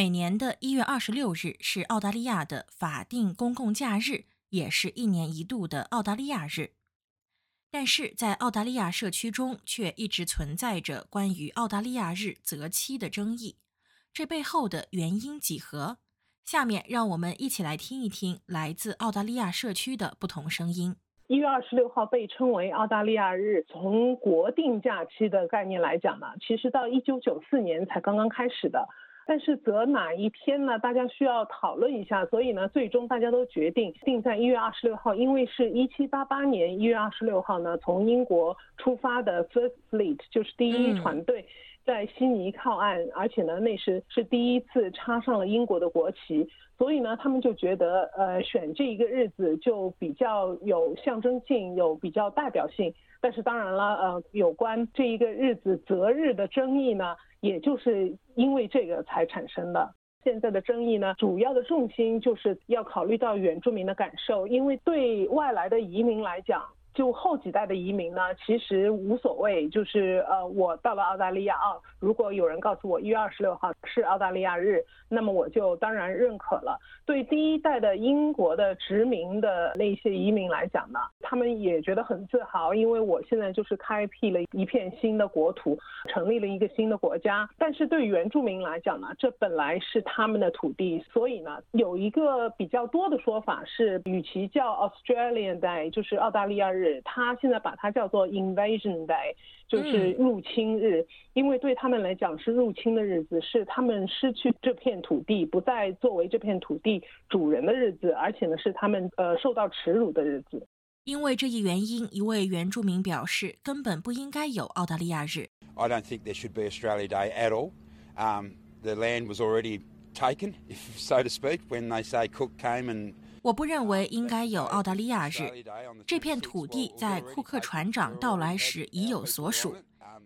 每年的一月二十六日是澳大利亚的法定公共假日，也是一年一度的澳大利亚日。但是在澳大利亚社区中，却一直存在着关于澳大利亚日择期的争议。这背后的原因几何？下面让我们一起来听一听来自澳大利亚社区的不同声音。一月二十六号被称为澳大利亚日，从国定假期的概念来讲呢，其实到一九九四年才刚刚开始的。但是择哪一天呢？大家需要讨论一下。所以呢，最终大家都决定定在一月二十六号，因为是一七八八年一月二十六号呢，从英国出发的 First Fleet 就是第一船队在悉尼靠岸，而且呢，那时是第一次插上了英国的国旗。所以呢，他们就觉得，呃，选这一个日子就比较有象征性，有比较代表性。但是当然了，呃，有关这一个日子择日的争议呢？也就是因为这个才产生的。现在的争议呢，主要的重心就是要考虑到原住民的感受，因为对外来的移民来讲。就后几代的移民呢，其实无所谓。就是呃，我到了澳大利亚啊，如果有人告诉我一月二十六号是澳大利亚日，那么我就当然认可了。对第一代的英国的殖民的那些移民来讲呢，他们也觉得很自豪，因为我现在就是开辟了一片新的国土，成立了一个新的国家。但是对原住民来讲呢，这本来是他们的土地，所以呢，有一个比较多的说法是，与其叫 Australian Day，就是澳大利亚日。日，他现在把它叫做 Invasion Day，就是入侵日，因为对他们来讲是入侵的日子，是他们失去这片土地，不再作为这片土地主人的日子，而且呢是他们呃受到耻辱的日子。因为这一原因，一位原住民表示，根本不应该有澳大利亚日。I don't think there should be Australia Day at all. Um, the land was already taken, if so to speak, when they say Cook came and 我不认为应该有澳大利亚日。这片土地在库克船长到来时已有所属。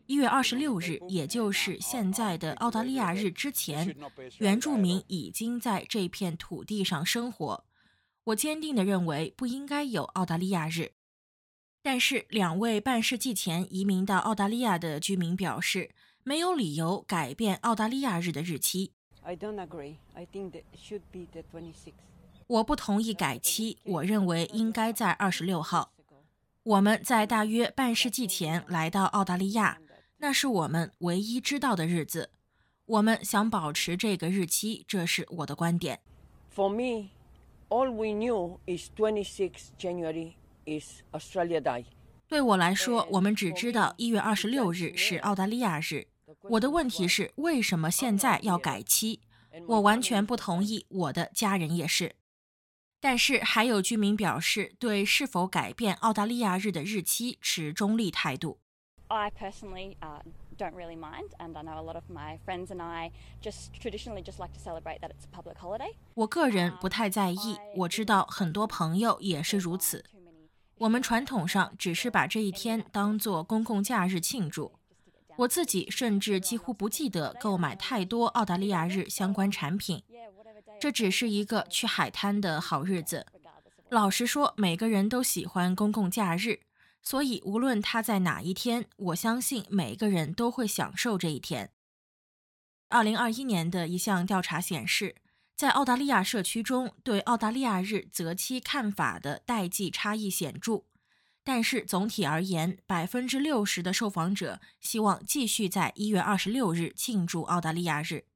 一月二十六日，也就是现在的澳大利亚日之前，原住民已经在这片土地上生活。我坚定地认为不应该有澳大利亚日。但是，两位半世纪前移民到澳大利亚的居民表示，没有理由改变澳大利亚日的日期。I don't agree. I think should be the twenty-six. 我不同意改期，我认为应该在二十六号。我们在大约半世纪前来到澳大利亚，那是我们唯一知道的日子。我们想保持这个日期，这是我的观点。For me, all we knew is twenty-six January is Australia Day. 对我来说，我们只知道一月二十六日是澳大利亚日。我的问题是，为什么现在要改期？我完全不同意，我的家人也是。但是还有居民表示，对是否改变澳大利亚日的日期持中立态度。I personally don't really mind, and I know a lot of my friends and I just traditionally just like to celebrate that it's a public holiday. 我个人不太在意，我知道很多朋友也是如此。我们传统上只是把这一天当作公共假日庆祝。我自己甚至几乎不记得购买太多澳大利亚日相关产品。这只是一个去海滩的好日子。老实说，每个人都喜欢公共假日，所以无论他在哪一天，我相信每个人都会享受这一天。二零二一年的一项调查显示，在澳大利亚社区中，对澳大利亚日择期看法的代际差异显著，但是总体而言，百分之六十的受访者希望继续在一月二十六日庆祝澳大利亚日。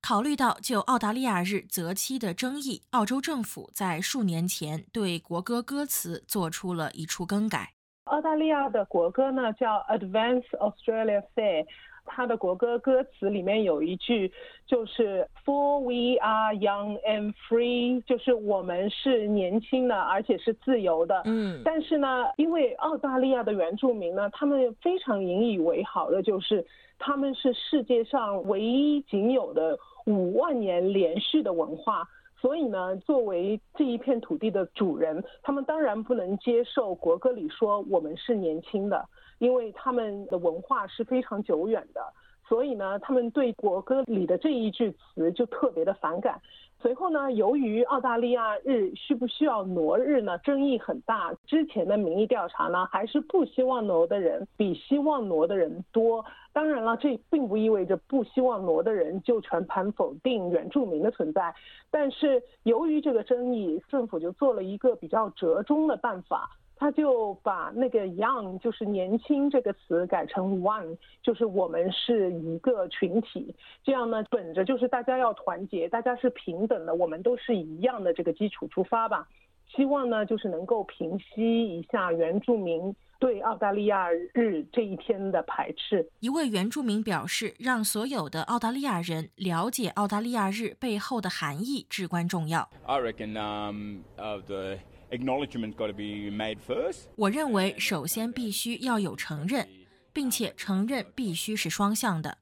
考虑到就澳大利亚日择期的争议，澳洲政府在数年前对国歌歌词做出了一处更改。澳大利亚的国歌呢叫 Advance Australia Fair，它的国歌歌词里面有一句就是 For we are young and free，就是我们是年轻的，而且是自由的。嗯。但是呢，因为澳大利亚的原住民呢，他们非常引以为豪的就是。他们是世界上唯一仅有的五万年连续的文化，所以呢，作为这一片土地的主人，他们当然不能接受国歌里说我们是年轻的，因为他们的文化是非常久远的。所以呢，他们对国歌里的这一句词就特别的反感。随后呢，由于澳大利亚日需不需要挪日呢，争议很大。之前的民意调查呢，还是不希望挪的人比希望挪的人多。当然了，这并不意味着不希望挪的人就全盘否定原住民的存在。但是由于这个争议，政府就做了一个比较折中的办法。他就把那个 young 就是年轻这个词改成 one，就是我们是一个群体。这样呢，本着就是大家要团结，大家是平等的，我们都是一样的这个基础出发吧。希望呢，就是能够平息一下原住民对澳大利亚日这一天的排斥。一位原住民表示，让所有的澳大利亚人了解澳大利亚日背后的含义至关重要。I reckon, um, of the acknowledgement got to be made first. 我认为，首先必须要有承认，并且承认必须是双向的。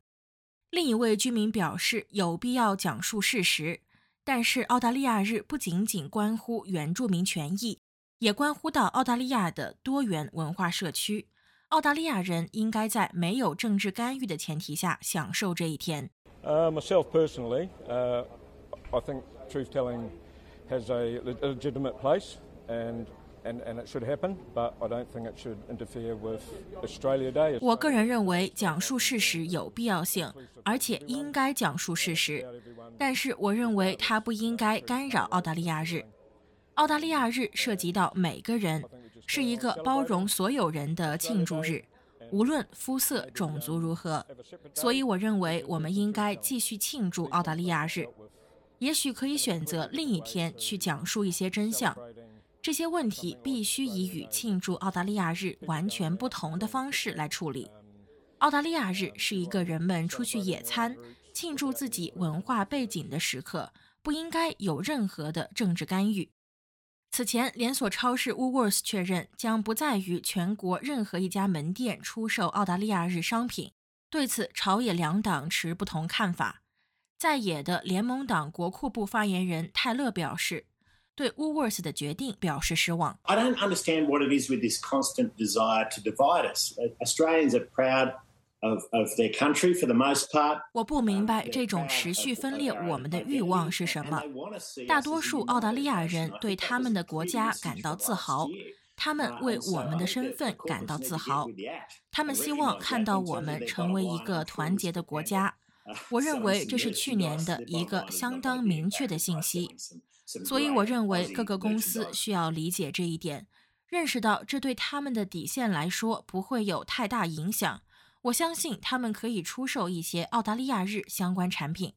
另一位居民表示，有必要讲述事实，但是澳大利亚日不仅仅关乎原住民权益，也关乎到澳大利亚的多元文化社区。澳大利亚人应该在没有政治干预的前提下享受这一天。Uh, myself personally, uh, I think truth telling has a legitimate place and and and it should happen, but I don't think it should interfere with Australia Day. 我个人认为讲述事实有必要性，而且应该讲述事实，但是我认为它不应该干扰澳大利亚日。澳大利亚日涉及到每个人，是一个包容所有人的庆祝日，无论肤色、种族如何。所以我认为我们应该继续庆祝澳大利亚日，也许可以选择另一天去讲述一些真相。这些问题必须以与庆祝澳大利亚日完全不同的方式来处理。澳大利亚日是一个人们出去野餐、庆祝自己文化背景的时刻，不应该有任何的政治干预。此前，连锁超市 Woolworths 确认将不再于全国任何一家门店出售澳大利亚日商品。对此，朝野两党持不同看法。在野的联盟党国库部发言人泰勒表示。对 Woolworths 的决定表示失望。I don't understand what it is with this constant desire to divide us. Australians are proud of of their country for the most part. 我不明白这种持续分裂我们的欲望是什么。大多数澳大利亚人对他们的国家感到自豪，他们为我们的身份感到自豪，他们希望看到我们成为一个团结的国家。我认为这是去年的一个相当明确的信息。所以，我认为各个公司需要理解这一点，认识到这对他们的底线来说不会有太大影响。我相信他们可以出售一些澳大利亚日相关产品。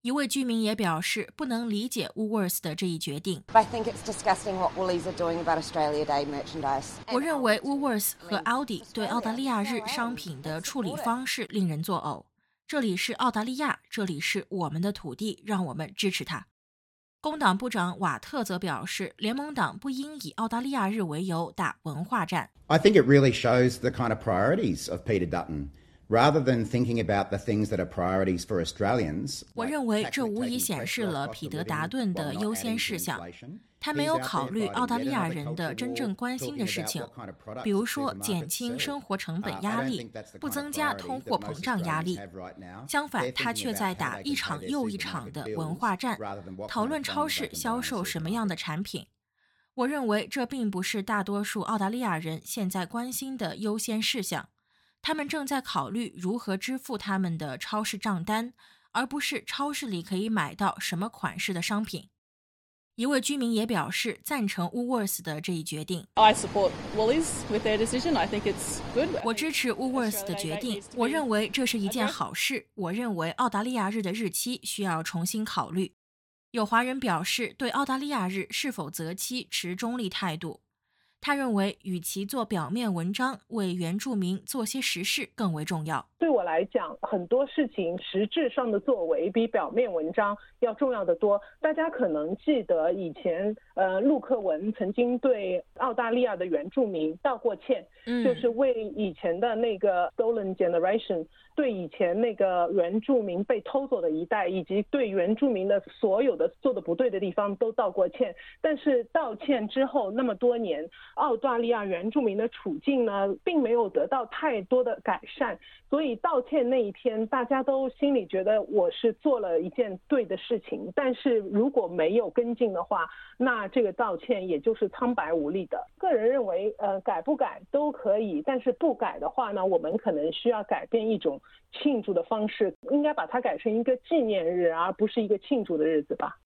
一位居民也表示不能理解 Woolworths 的这一决定。I think it's disgusting what Woolies are doing about Australia Day merchandise. 我认为 Woolworths 和 Aldi 对澳大利亚日商品的处理方式令人作呕。这里是澳大利亚，这里是我们的土地，让我们支持它。工党部长瓦特则表示，联盟党不应以澳大利亚日为由打文化战。I think it really shows the kind of priorities of Peter Dutton. Rather than thinking about the things that are priorities for Australians，我认为这无疑显示了彼得·达顿的优先事项。他没有考虑澳大利亚人的真正关心的事情，比如说减轻生活成本压力，不增加通货膨胀压力。相反，他却在打一场又一场的文化战，讨论超市销售什么样的产品。我认为这并不是大多数澳大利亚人现在关心的优先事项。他们正在考虑如何支付他们的超市账单，而不是超市里可以买到什么款式的商品。一位居民也表示赞成 Woolworths 的这一决定。I support Woolies with their decision. I think it's good. 我支持 Woolworths 的决定。我认为这是一件好事。我认为澳大利亚日的日期需要重新考虑。有华人表示对澳大利亚日是否择期持中立态度。他认为，与其做表面文章，为原住民做些实事更为重要。对我来讲，很多事情实质上的作为比表面文章要重要的多。大家可能记得以前，呃，陆克文曾经对澳大利亚的原住民道过歉，就是为以前的那个 stolen generation，对以前那个原住民被偷走的一代，以及对原住民的所有的做的不对的地方都道过歉。但是道歉之后那么多年。澳大利亚原住民的处境呢，并没有得到太多的改善。所以道歉那一天，大家都心里觉得我是做了一件对的事情。但是如果没有跟进的话，那这个道歉也就是苍白无力的。个人认为，呃，改不改都可以，但是不改的话呢，我们可能需要改变一种庆祝的方式，应该把它改成一个纪念日，而不是一个庆祝的日子吧。